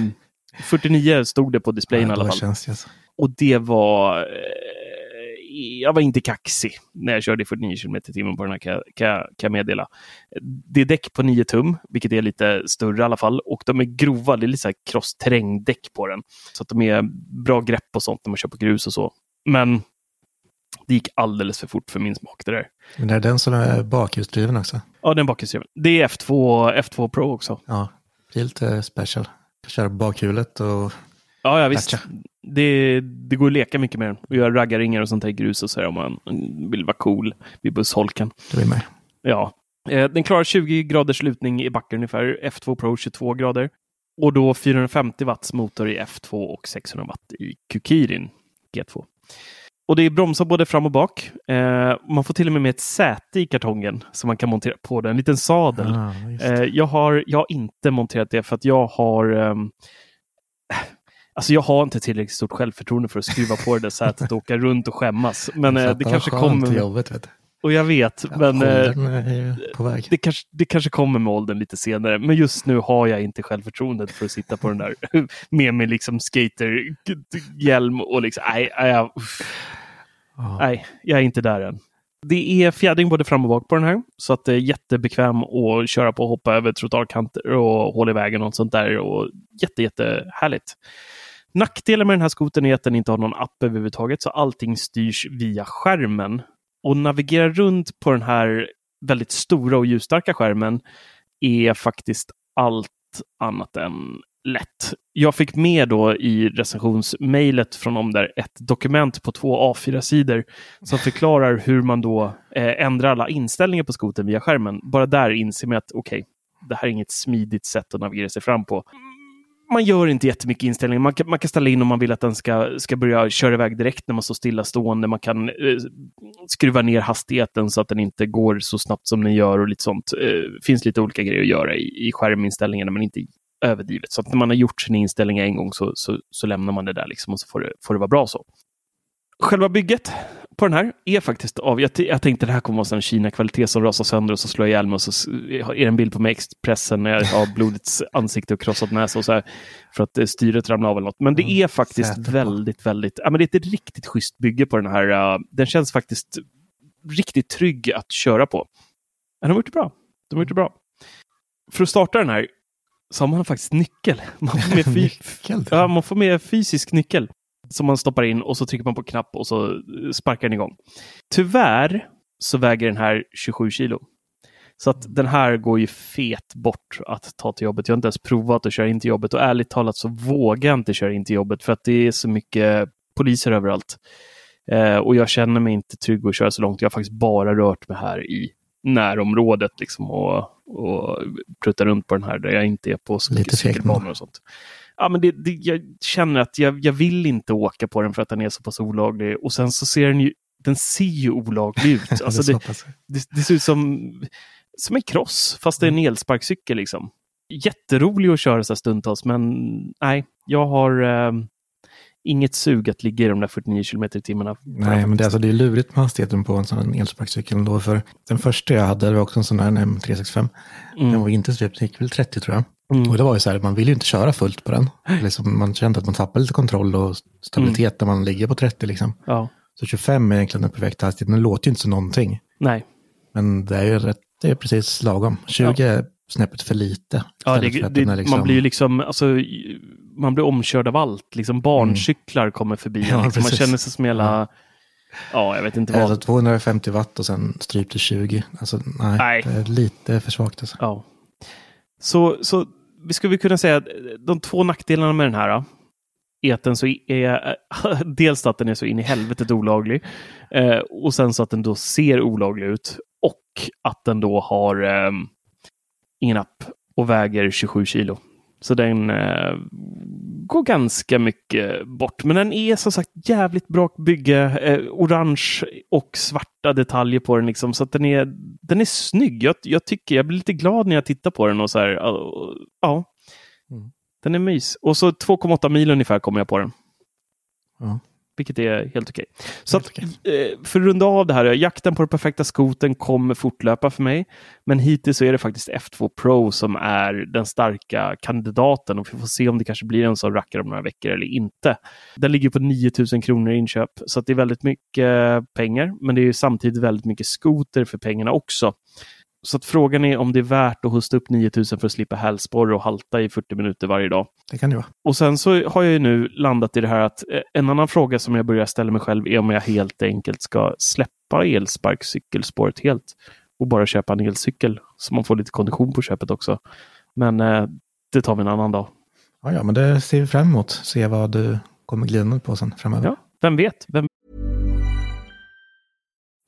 49 stod det på displayen Ja, i alla fall. känns det. Och det var... Eh, jag var inte kaxig när jag körde i 49 km timmen på den här, kan, jag- kan, jag- meddela. Det är däck på 9 tum, vilket är lite större i alla fall. Och de är grova, det är lite cross-terrängdäck på den. Så att de är bra grepp och sånt när man kör på grus och så. Men det gick alldeles för fort för min smak det där. Men det är den som är bakhjulsdriven också. Ja, den bakhjulsdriven. Det är F2, F2 Pro också. Ja, det är lite special. Köra bakhjulet och Ja, ja visst. Det, det går att leka mycket med den och göra raggarringar och sånt där i grus och så här om man vill vara cool vid bussholken. det blir med. Ja. Eh, Den klarar 20 graders lutning i backen ungefär. F2 Pro 22 grader. Och då 450 watts motor i F2 och 600 watt i Kukirin G2. Och det är bromsar både fram och bak. Eh, man får till och med med ett säte i kartongen som man kan montera på den. En liten sadel. Ah. Eh, jag, har, jag har inte monterat det för att jag har ehm, Alltså jag har inte tillräckligt stort självförtroende för att skruva på det där sätet och åka runt och skämmas. Men eh, det av kanske kommer. jobbet, vet du. Och jag vet, Ja, men eh, det kanske, det kanske kommer med åldern lite senare. Men just nu har jag inte självförtroendet för att sitta på den där med min liksom skaterhjälm och liksom, nej, nej, nej, jag är inte där än. Det är fjädring både fram och bak på den här, så att det är jättebekväm att köra på och hoppa över trottoarkanter och hålla i vägen och sånt där. Och jätte, jättehärligt. Nackdelen med den här skotern är att den inte har någon app överhuvudtaget, så allting styrs via skärmen. Och navigera runt på den här väldigt stora och ljusstarka skärmen är faktiskt allt annat än lätt. Jag fick med då i recensionsmejlet från dem där ett dokument på två A4-sidor som förklarar hur man då eh, ändrar alla inställningar på skotern via skärmen. Bara där inser man att okej, det här är inget smidigt sätt att navigera sig fram på. Man gör inte jättemycket inställningar. Man kan, man kan ställa in om man vill att den ska, ska börja köra iväg direkt när man står stillastående. Man kan eh, skruva ner hastigheten så att den inte går så snabbt som den gör och lite sånt. Det finns lite olika grejer att göra i, i skärminställningarna, men inte överdrivet. Så att när man har gjort sina inställningar en gång så, så, så lämnar man det där liksom och så får det, får det vara bra så. Själva bygget på den här är faktiskt av, jag, jag tänkte det här kommer vara en Kina-kvalitet som rasar sönder och så slår jag ihjäl mig och så är det en bild på mig i Expressen när jag har blodets ansikte och krossat näsa och så här för att eh, styret ramlar av eller något. Men det Mm, är faktiskt på. väldigt, väldigt, ja men det är ett riktigt schysst bygge på den här. eh, den känns faktiskt riktigt trygg att köra på. Men de har gjort det bra. De har gjort det bra. För att starta den här så har man faktiskt nyckel. Man får med, fy- Nyckel. ja, man får med fysisk nyckel som man stoppar in och så trycker man på knapp och så sparkar den igång. Tyvärr så väger den här 27 kilo. Så att den här går ju fet bort att ta till jobbet. Jag har inte ens provat att köra in till jobbet och ärligt talat så vågar jag inte köra in till jobbet för att det är så mycket poliser överallt. Eh, och jag känner mig inte trygg att köra så långt. Jag har faktiskt bara rört mig här i närområdet liksom och, och prutta runt på den här där jag inte är på så mycket cykelbanor och sånt. Ja, men det, det, jag känner att jag, jag vill inte åka på den för att den är så pass olaglig. Och sen så ser den ju, den ser ju olaglig ut. Alltså så det, det, det ser ut som, som en cross, fast det är en elsparkcykel. Liksom. Jätterolig att köra så stundtals, men nej, jag har eh, inget sug att ligga i de där 49 km i timmen. Nej, men det, alltså, det är lurigt med hastigheten på en sån elsparkcykel ändå. För den första jag hade var också en sån här en M365. Den var inte släppt, den gick väl 30 tror jag. Mm. Och det var ju så här, man vill ju inte köra fullt på den. Liksom, man kände att man tappar lite kontroll och stabilitet när man ligger på 30 liksom. Ja, Så 25 är egentligen den perfekta hastigheten. Den låter ju inte som någonting. nej. Men det är ju rätt, det är precis lagom. 20 är snäppet för lite. Ja, det, det, är liksom- Man blir ju liksom, alltså, man blir omkörd av allt. Liksom barncyklar kommer förbi. Ja, liksom. Man känner sig som hela... Ja, jag vet inte vad. Alltså 250 watt och sen stryp till 20. Alltså nej, Nej. det är lite för svagt. Alltså. Ja. Så, så vi skulle kunna säga att de två nackdelarna med den här är att den så är dels att den är så in i helvetet olaglig eh, och sen så att den då ser olaglig ut och att den då har eh, ingen app och väger 27 kilo. Så den eh, går ganska mycket bort. Men den är som sagt jävligt bra bygge. Eh, orange och svarta detaljer på den. Liksom, så att den är, den är snygg. Jag, jag tycker, jag blir lite glad när jag tittar på den. och så här, ja, ja. Mm. Den är mys. Och så 2,8 mil ungefär kommer jag på den. Ja. Vilket är helt okej. Så Helt att, eh, för att runda av det här, jakten på den perfekta skoten kommer fortlöpa för mig. Men hittills så är det faktiskt F2 Pro som är den starka kandidaten och vi får se om det kanske blir en sån rackare om några veckor eller inte. Den ligger på 9000 kronor i inköp så det är väldigt mycket pengar. Men det är ju samtidigt väldigt mycket skoter för pengarna också. Så att frågan är om det är värt att hosta upp 9000 för att slippa hälsporre och halta i 40 minuter varje dag. Det kan det vara. Och sen så har jag ju nu landat i det här att eh, en annan fråga som jag börjar ställa mig själv är om jag helt enkelt ska släppa elsparkcykelspåret helt och bara köpa en elcykel så man får lite kondition på köpet också. Men eh, det tar vi en annan dag. Ja, ja, men det ser vi fram emot. Se vad du kommer glida på sen framöver. Ja, vem vet? Vem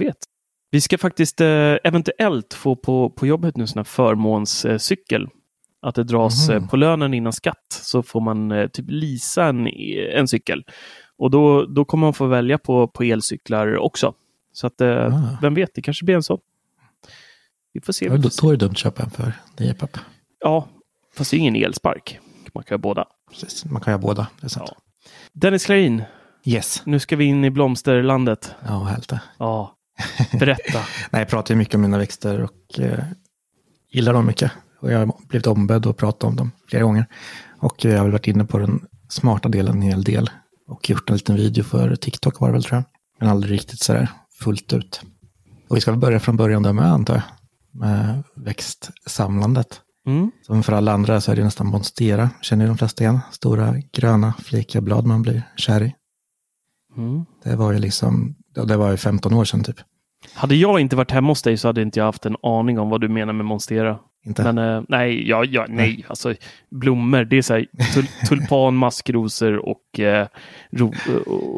Vet. Vi ska faktiskt eh, eventuellt få på, på jobbet nu sån här förmånscykel. Att det dras Mhm. eh, på lönen innan skatt så får man eh, typ leasa en, en cykel. Och då, då kommer man få välja på, på elcyklar också. Så att eh, Ah. vem vet, det kanske blir en sån. Vi får se. Ja, då, är det dumt att köpa en för 9 papp. Ja, fast det är ingen elspark. Man kan ha båda. Precis. Man kan göra båda. Det är sant. Ja. Dennis Klarin, Yes. nu ska vi in i blomsterlandet. Ja, härligt det. Ja, berätta. Nej, jag pratar ju mycket om mina växter och eh, gillar dem mycket. Och jag har blivit ombedd att prata om dem flera gånger. Och jag har väl varit inne på den smarta delen en hel del. Och gjort en liten video för TikTok var det väl tror jag. Men aldrig riktigt sådär fullt ut. Och vi ska väl börja från början där med antar jag. Med växtsamlandet. Mm. Som för alla andra så är det nästan monstera. Känner ju de flesta igen. Stora gröna flikiga blad man blir kär i. Mm. Det var ju liksom, det var ju 15 år sedan typ. Hade jag inte varit hemma hos dig så hade inte jag haft en aning om vad du menar med monstera. Inte? Men eh, nej, ja, ja, nej, alltså blommor, det är så här tul tulpan, maskrosor och, eh, ro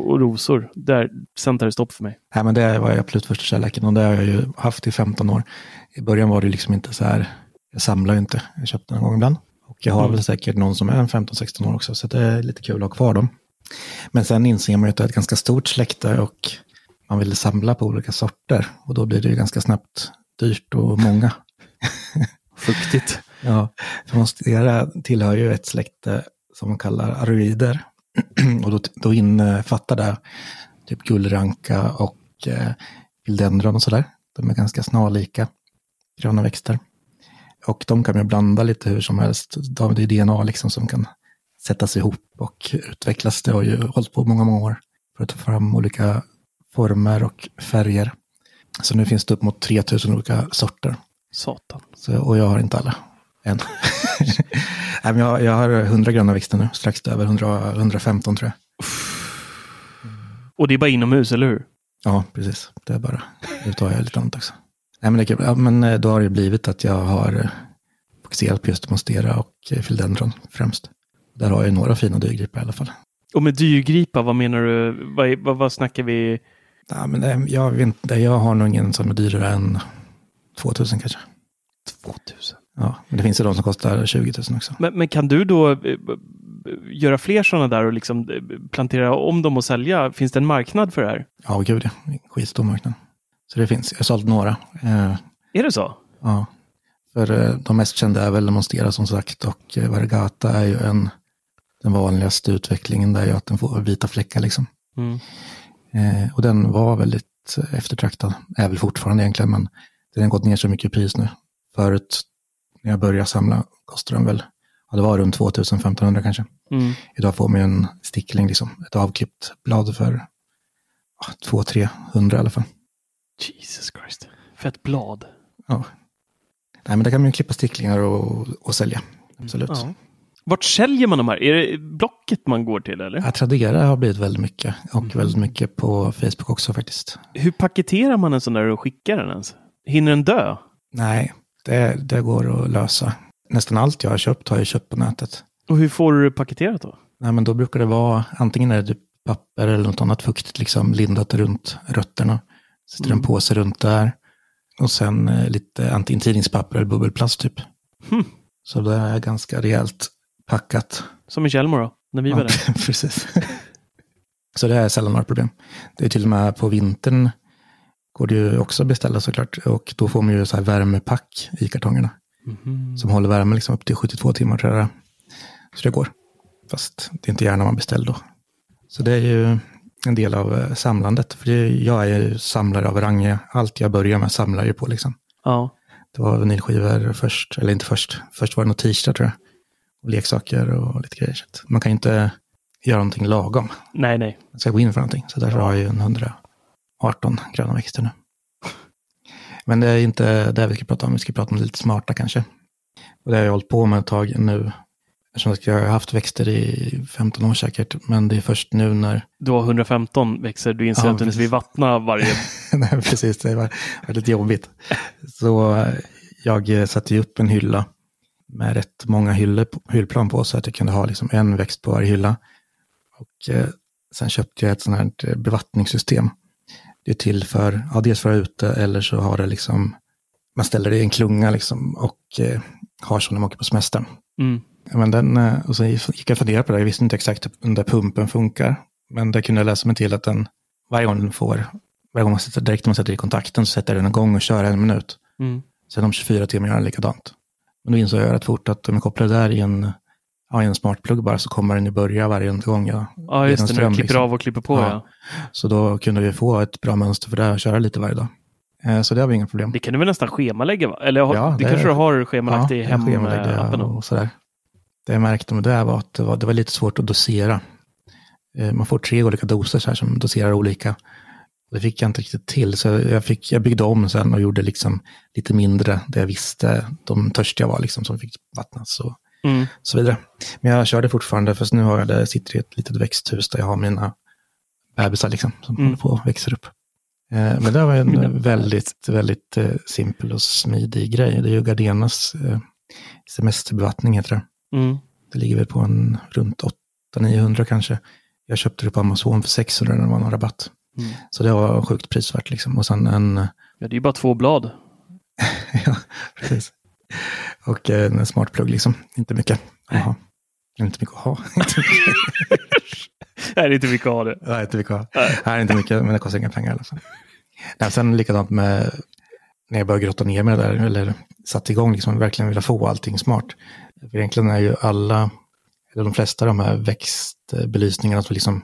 och rosor. Där, sen tar det stopp för mig. Nej, men det var ju absolut första kärleken och det har jag ju haft i 15 år. I början var det liksom inte så här, jag samlar ju inte, jag köpte någon gång ibland. Och jag har Mm. väl säkert någon som är en 15-16 år också, så det är lite kul att ha kvar dem. Men sen inser man ju att det är ett ganska stort släkte och man vill samla på olika sorter. Och då blir det ju ganska snabbt dyrt och många. Fuktigt. Ja, för monstera tillhör ju ett släkte som man kallar aroider. och då, då innefattar det typ gullranka och eh, philodendron och sådär. De är ganska snarlika gröna växter. Och de kan man blanda lite hur som helst. De- Det är DNA liksom som kan sättas ihop och utvecklas. Det har ju hållit på många, många år för att ta fram olika former och färger. Så nu finns det upp mot 3000 olika sorter. Satan. Så, och jag har inte alla än. Nej, men jag, jag har 100 gröna växter nu, strax över 100, 115 tror jag. Och det är bara inomhus, eller hur? Ja, precis. Det är bara, nu tar jag lite annat också. Nej, men, det är kul. Ja, men eh, då har det blivit att jag har eh, fokuserat på just monstera och eh, philodendron främst. Där har jag några fina dyrgripar i alla fall. Och med dyrgripa, vad menar du? Vad, vad, vad snackar vi? Ja, men det, jag, vet inte, jag har nog ingen som är dyrare än 2000 kanske. 2000. Ja, men det finns ju de som kostar 20 000 också. Men, men kan du då eh, göra fler sådana där och liksom eh, plantera om dem och sälja? Finns det en marknad för det här? Ja, gud ja. Skitstor marknad. Så det finns. Jag har sålt några. Eh, Är det så? ja. För eh, de mest kända är väl Monstera som sagt och eh, Vargata är ju en, den vanligaste utvecklingen där är ju att den får vita fläckar liksom. Mm. Eh, och den var väldigt eh, eftertraktad, är väl fortfarande egentligen, men den har gått ner så mycket i pris nu. Förut, när jag började samla, kostade den väl, ja det var runt 2500 kanske. Mm. Idag får man ju en stickling, liksom, ett avklippt blad för ja, 200-300 i alla fall. Jesus Christ. Fett blad. Ja. Nej, men där kan man ju klippa sticklingar och, och sälja. Absolut. Ja. Vart säljer man de här? Är det Blocket man går till eller? Att Tradera har blivit väldigt mycket och väldigt mycket på Facebook också faktiskt. Hur paketerar man en sån där och skickar den ens? Hinner den dö? Nej, det, det går att lösa. Nästan allt jag har köpt har jag köpt på nätet. Och hur får du det paketerat då? Nej, men då brukar det vara antingen är det typ papper eller något annat fuktigt liksom lindat runt rötterna. Sätter Mm. en påse runt där. Och sen eh, lite antingen tidningspapper eller bubbelplast typ. Hmm. Så det är ganska rejält packat. Som i Tjällmo då? När vi var där. Precis. Så det är sällan några problem. Det är till och med på vintern går det ju också att beställa såklart. Och då får man ju så här värmepack i kartongerna. Mhm. Som håller värme liksom upp till 72 timmar tror jag. Så det går. Fast det är inte gärna man beställer då. Så det är ju en del av eh, samlandet. För jag är ju samlare av rang. Allt jag börjar med samlar jag på liksom. Ja. Det var vinylskivor först, eller inte först. Först var det något t-shirt tror jag. Och leksaker och lite grejer. Så man kan ju inte göra någonting lagom. Nej, nej. Man ska gå in för någonting. Så därför har jag ju en 118 gröna växter nu. Men det är inte det vi ska prata om. Vi ska prata om det lite smarta kanske. Och det har jag hållit på med ett tag nu. Eftersom jag har haft växter i 15 år säkert. Men det är först nu när... Du har 115 växer. Du inser Ja, att du inte vill vattna varje... Nej, precis. Det var väldigt jobbigt. Så jag satte ju upp en hylla med rätt många hyllor, hyllplan på så att jag kunde ha liksom en växt på varje hylla. Och eh, sen köpte jag ett sånt här eh, bevattningssystem. Det är till för, ja, dels för att ute eller så har det liksom, man ställer det i en klunga liksom och eh, har så när man åker på semestern. Mm. Men den, eh, och så gick jag och funderade på det, jag visste inte exakt hur den där pumpen funkar. Men det kunde jag läsa mig till att den, varje gång den får, varje gång man sätter, direkt när man sätter i kontakten så sätter den igång och kör en minut. Mm. Sen om 24 timmar gör den likadant. Men då insåg jag rätt fort att om jag kopplar det där i en, ja, i en smartplugg bara så kommer den ju börja varje gång jag Ja, just det. När du klipper liksom. av och klipper på. Ja. Ja. Så då kunde vi få ett bra mönster för det och köra lite varje dag. Eh, Så det har vi inga problem. Det kan du väl nästan schemalägga? Va? Eller har, Ja, det, det- kanske du har schemalagt i jag schemalägger hemappen? och sådär. Det jag märkte med det var att det var, det var lite svårt att dosera. Eh, Man får tre olika doser så här som doserar olika. Det fick jag inte riktigt till, så jag, fick, jag byggde om sen och gjorde liksom lite mindre det jag visste de törstiga var, liksom, som fick vattnas och Mm. så vidare. Men jag körde fortfarande, fast nu har jag det, sitter i ett litet växthus där jag har mina bebisar liksom, som Mm. håller på och växer upp. Eh, Men det var en väldigt, väldigt eh, simpel och smidig grej. Det är ju Gardenas eh, semesterbevattning heter det. Mm. Det ligger väl på en runt 800-900 kanske. Jag köpte det på Amazon för 600 när det var någon rabatt. Mm. Så det var sjukt prisvärt liksom. Och sen en, Ja, det är ju bara två blad. ja, precis. Och en smartplugg liksom. Inte mycket att ha. Inte mycket att ha. Nej, det är inte mycket att ha det. Nej, inte mycket att ha. Nej, inte mycket, men det kostar inga pengar i alla fall. Nej, sen likadant med när jag började grotta ner mig där, eller satte igång, liksom verkligen vilja få allting smart. För egentligen är ju alla, eller de flesta av de här växtbelysningarna som liksom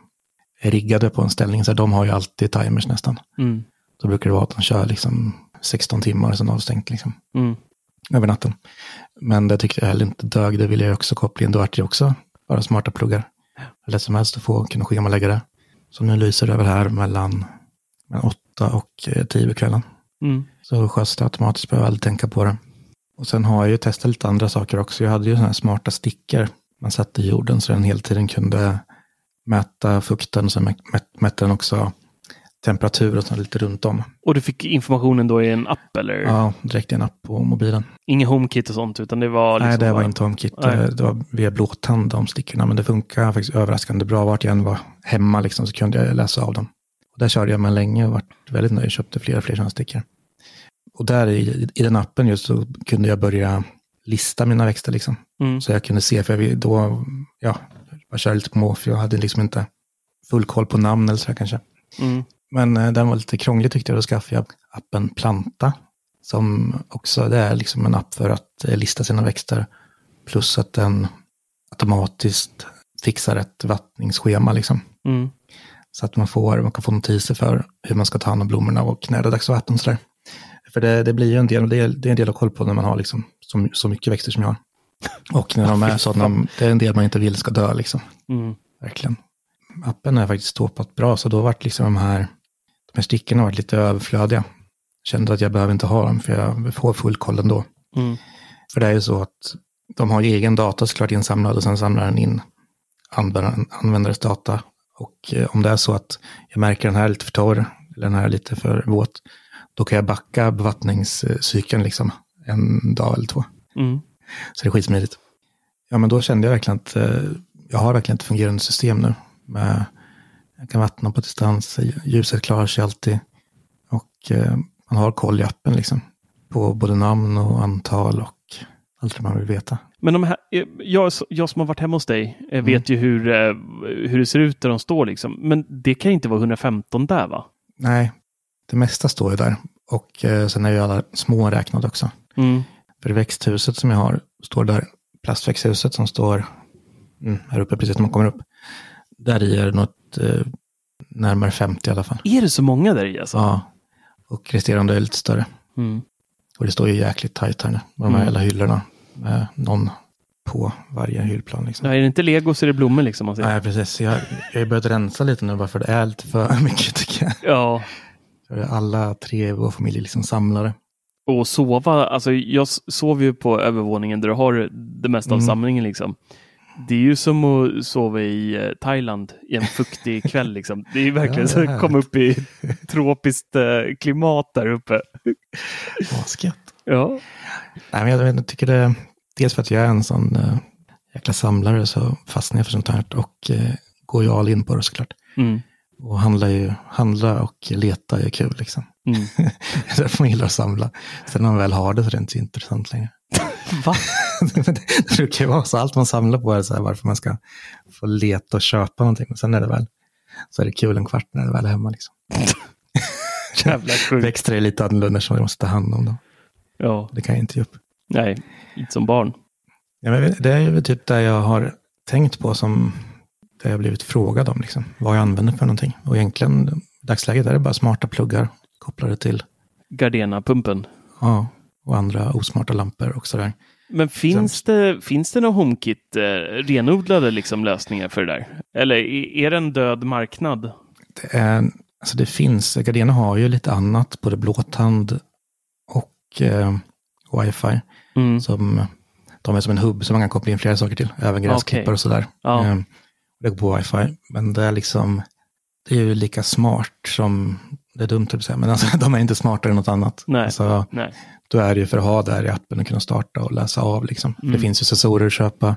är riggade på en ställning, så här, de har ju alltid timers nästan. Mm. Då brukar det vara att de kör liksom 16 timmar och sen avstängt liksom, Mm. över natten. Men det tyckte jag heller inte dög, det ville jag också koppla in. Då vart det också bara smarta pluggar. Hur lätt som helst att få kunna schemalägga det. Så nu lyser det över här mellan, mellan 8 och eh, 10 på kvällen. Mm. Så sköts det automatiskt, behöver aldrig tänka på det. Och sen har jag ju testat lite andra saker också. Jag hade ju sådana här smarta stickor man satte i jorden så den hela tiden kunde mäta fukten. Mät- mätte den också temperatur och sånt lite runt om. Och du fick informationen då i en app eller? Ja, direkt i en app på mobilen. Ingen HomeKit och sånt utan det var? Liksom Nej, det var bara... inte HomeKit. Nej. Det var via blåtand de stickorna. Men det funkar faktiskt överraskande bra. Vart jag än var hemma liksom, så kunde jag läsa av dem. Och där körde jag med länge och varit väldigt nöjd. Köpte flera fler sådana stickor. Och där i, i den appen just så kunde jag börja lista mina växter liksom. Mm. Så jag kunde se, för jag då, ja, lite på måfå. Jag hade liksom inte full koll på namn eller så här kanske. Mm. Men eh, den var lite krånglig tyckte jag. Då skaffade jag appen Planta. Som också det är liksom en app för att eh, lista sina växter. Plus att den automatiskt fixar ett vattningsschema. Liksom. Mm. Så att man, får, man kan få notiser för hur man ska ta hand om blommorna och när det är dags för vatten. och. För det, det blir ju en del, det är, det är en del att koll på när man har liksom så, så mycket växter som jag har. Och när de är sådana, det är en del man inte vill ska dö liksom. Mm. Verkligen. Appen är faktiskt ståpat bra, så då vart liksom de här, de här stickorna varit lite överflödiga. Kände att jag behöver inte ha dem, för jag får full koll ändå. Mm. För det är ju så att de har ju egen data såklart insamlad och sen samlar den in användares data. Och eh, om det är så att jag märker den här är lite för torr, eller den här är lite för våt, då kan jag backa bevattningscykeln liksom en dag eller två. Mm. Så det är skitsmidigt. Ja, men då kände jag verkligen att eh, jag har verkligen ett fungerande system nu. Med, jag kan vattna på distans, ljuset klarar sig alltid. Och eh, man har koll i appen liksom. På både namn och antal och allt det man vill veta. Men de här, eh, jag, jag som har varit hemma hos dig eh, vet ju hur, eh, hur det ser ut där de står liksom. Men det kan inte vara 115 där va? Nej, det mesta står ju där. Och eh, sen är ju alla små räknade också. Mm. För växthuset som jag har står där, plastväxthuset som står mm, här uppe precis när man kommer upp. Där i är det något eh, närmare 50 i alla fall. Är det så många där i alltså? Ja, och resterande är lite större. Mm. Och det står ju jäkligt tajt här nu. Med de här Mm. hela hyllorna. Med någon på varje hyllplan. Liksom. Ja, är det inte lego så är det blommor liksom. Man säger. Nej, precis. Jag, jag har börjat rensa lite nu bara för det är lite för mycket tycker jag. Ja, alla tre i vår familj är liksom samlare. Och sova. Alltså jag sover ju på övervåningen där du har det mesta av Mm. samlingen liksom. Det är ju som att sova i eh, Thailand i en fuktig kväll liksom. Det är ju verkligen Ja, att komma upp i tropiskt eh, klimat där uppe. Asgött. Ja, Nej, men jag, jag tycker det, dels för att jag är en sån uh, jäkla samlare så fastnar jag för sånt här och uh, går ju all in på det såklart. mm. Och handla, ju, handla och leta är kul liksom. Mm. det är därför man gillar att samla. Sen när man väl har det så är det inte så intressant längre. Va? det brukar ju vara så, allt man samlar på är så här varför man ska få leta och köpa någonting. Men sen är det väl, så är det kul en kvart när det väl är hemma liksom. Jävla sjukt. Växter är lite annorlunda så man måste ta hand om dem. Ja, Det kan jag inte ge upp. nej, inte som barn. Ja, men det är ju typ det jag har tänkt på som det jag blivit frågad om. Liksom. Vad jag använder för någonting. Och egentligen i dagsläget är det bara smarta pluggar kopplade till Gardena-pumpen. ja, och andra osmarta lampor och sådär. Men finns det, finns det några HomeKit eh, renodlade liksom, lösningar för det där? Eller är, det en död marknad? Det, är, alltså det finns, Gardena har ju lite annat, både blåtand och eh, wifi. Mm. Som, de är som en hubb som man kan koppla in flera saker till, även gräsklippare Okej. och sådär. Ja. Eh, det går på wifi, men det är liksom, det är ju lika smart som, det är dumt att säga, men alltså, de är inte smartare än något annat. Nej. Alltså, Nej. då är det ju för att ha det här i appen och kunna starta och läsa av. Liksom. För Det Mm. finns ju sensorer att köpa.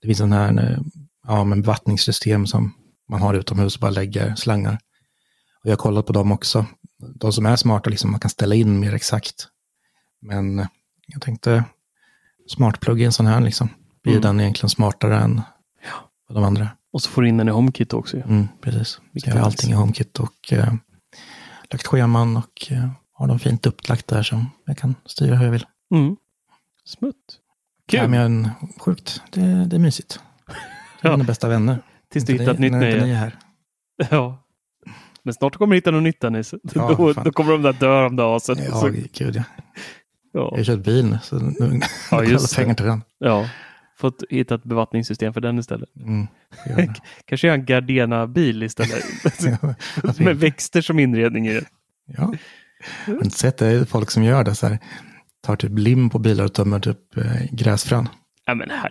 Det finns en här eh, ja, men bevattningssystem som man har utomhus och bara lägger slangar. Och jag har kollat på dem också. De som är smarta, liksom, man kan ställa in mer exakt. Men eh, jag tänkte, smartplugg i en sån här, liksom. blir Mm. den egentligen smartare än de andra? Och så får du in den i HomeKit också. ju. Mm, precis. Vilket Jag har allting i HomeKit och eh, lagt scheman och eh, har dem fint upplagt där som jag kan styra hur jag vill. Mm. Smutt. Kul. Ja, men sjukt, det, det är mysigt. Är Ja. mina bästa vänner. Tills du Inte hittar ett nytt nöje. Ja. Men snart kommer du hitta något nytt Dennis. Ja, då, då kommer de där dö om dagen. Ja, så, gud ja. Jag ja. har kört bil nu, så nu Ja, ja, just pengar till den. ja. Fått hitta ett bevattningssystem för den istället. Mm. Kanske göra en Gardena-bil istället. Med växter som inredning i den. ja. Har inte sett det? Är folk som gör det så här. Tar typ lim på bilar och tömmer typ eh, gräsfrön. Ja, men här.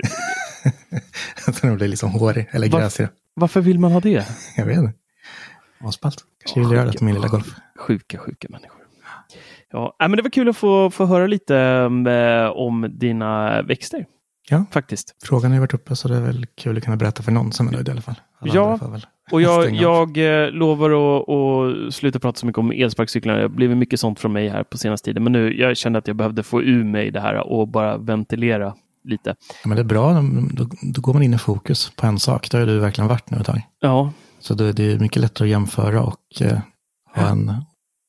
så de blir liksom hårig, eller Va? gräsiga. Varför vill man ha det? Jag vet inte. Asballt. Kanske vill göra det till min lilla golf. Sjuka, sjuka människor. Ja, men det var kul att få, få höra lite eh, om dina växter. Ja. Faktiskt. Frågan har ju varit uppe så det är väl kul att kunna berätta för någon som är nöjd i alla fall. Alla Ja, Och jag, jag eh, lovar att, att sluta prata så mycket om elsparkcyklar. Det har blivit mycket sånt från mig här på senaste tiden. Men nu, jag kände att jag behövde få ur mig det här och bara ventilera lite. Ja, men det är bra, då, då går man in i fokus på en sak. Det har du verkligen varit nu ett tag. Ja, Så det, det är mycket lättare att jämföra och eh, ha en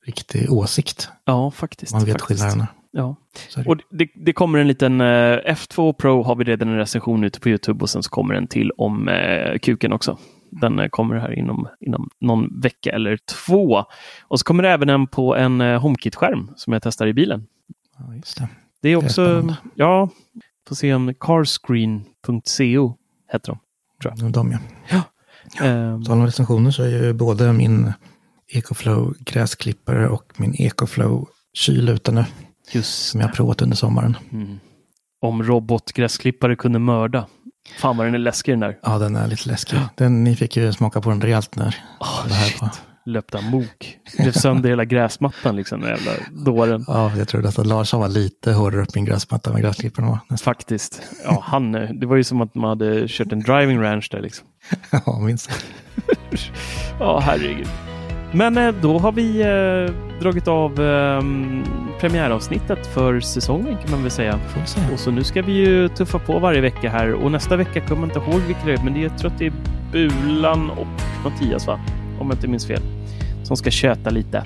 riktig åsikt. ja faktiskt. Man vet faktiskt. skillnaderna. Ja. Är det. Och det, det kommer en liten eh, F2 Pro har vi redan en recension ute på Youtube och sen så kommer en till om eh, kuken också. Den eh, kommer här inom, inom någon vecka eller två. Och så kommer det även en på en eh, HomeKit-skärm som jag testar i bilen. Ja, just det. Det är är också, spännande. ja, får se om carscreen.co heter de. Och De, ja. Ehm, Tal om recensioner så är ju både min Ecoflow gräsklippare och min Ecoflow kyl ute nu. Just Som jag har provat under sommaren. mm. Om robotgräsklippare kunde mörda. Fan vad den är läskig den där. Ja, den är lite läskig. Den, ni fick ju smaka på den rejält när Oh, det här var. Löpte amok. Rev sönder hela gräsmattan liksom. Den jävla dåren. Ja, jag trodde att Larsson var lite hårdare upp min gräsmatta än vad gräsklipparen var. Nästan. Faktiskt. Ja, han, det var ju som att man hade kört en driving ranch där liksom. Ja, minst. Ja, herregud. Men eh, då har vi eh, dragit av eh, premiäravsnittet för säsongen kan man väl säga. Och så nu ska vi ju tuffa på varje vecka här och nästa vecka kommer jag inte ihåg vilka det är, men det är, jag tror att det är Bulan och Mattias va? Om jag inte minns fel. Som ska köta lite.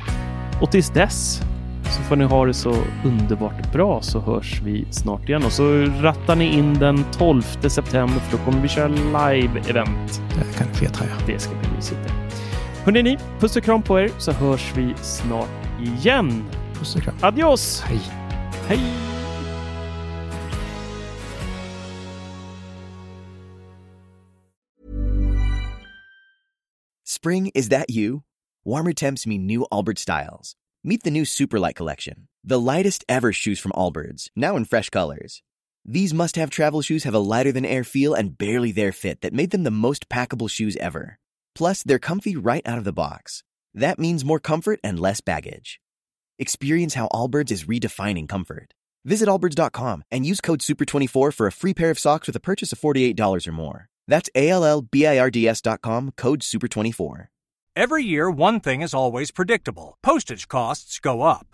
Och tills dess så får ni ha det så underbart bra så hörs vi snart igen. Och så rattar ni in den 12 september för då kommer vi köra live-event. Det kan ni fethaja. Det ska bli mysigt. Hörrni ni, puss och kram på er så hörs vi snart igen. Puss och kram. Adios! Hej. Hej! Spring, is that you? Warmer temps mean new Allbirds styles. Meet the new Superlight collection, the lightest ever shoes from Allbirds, now in fresh colors. These must have travel shoes have a lighter than air feel and barely there fit that made them the most packable shoes ever. Plus, they're comfy right out of the box. That means more comfort and less baggage. Experience how Allbirds is redefining comfort. Visit allbirds.com and use code SUPER24 for a free pair of socks with a purchase of $48 or more. That's A L L B I R D S.com, code SUPER24. Every year, one thing is always predictable postage costs go up.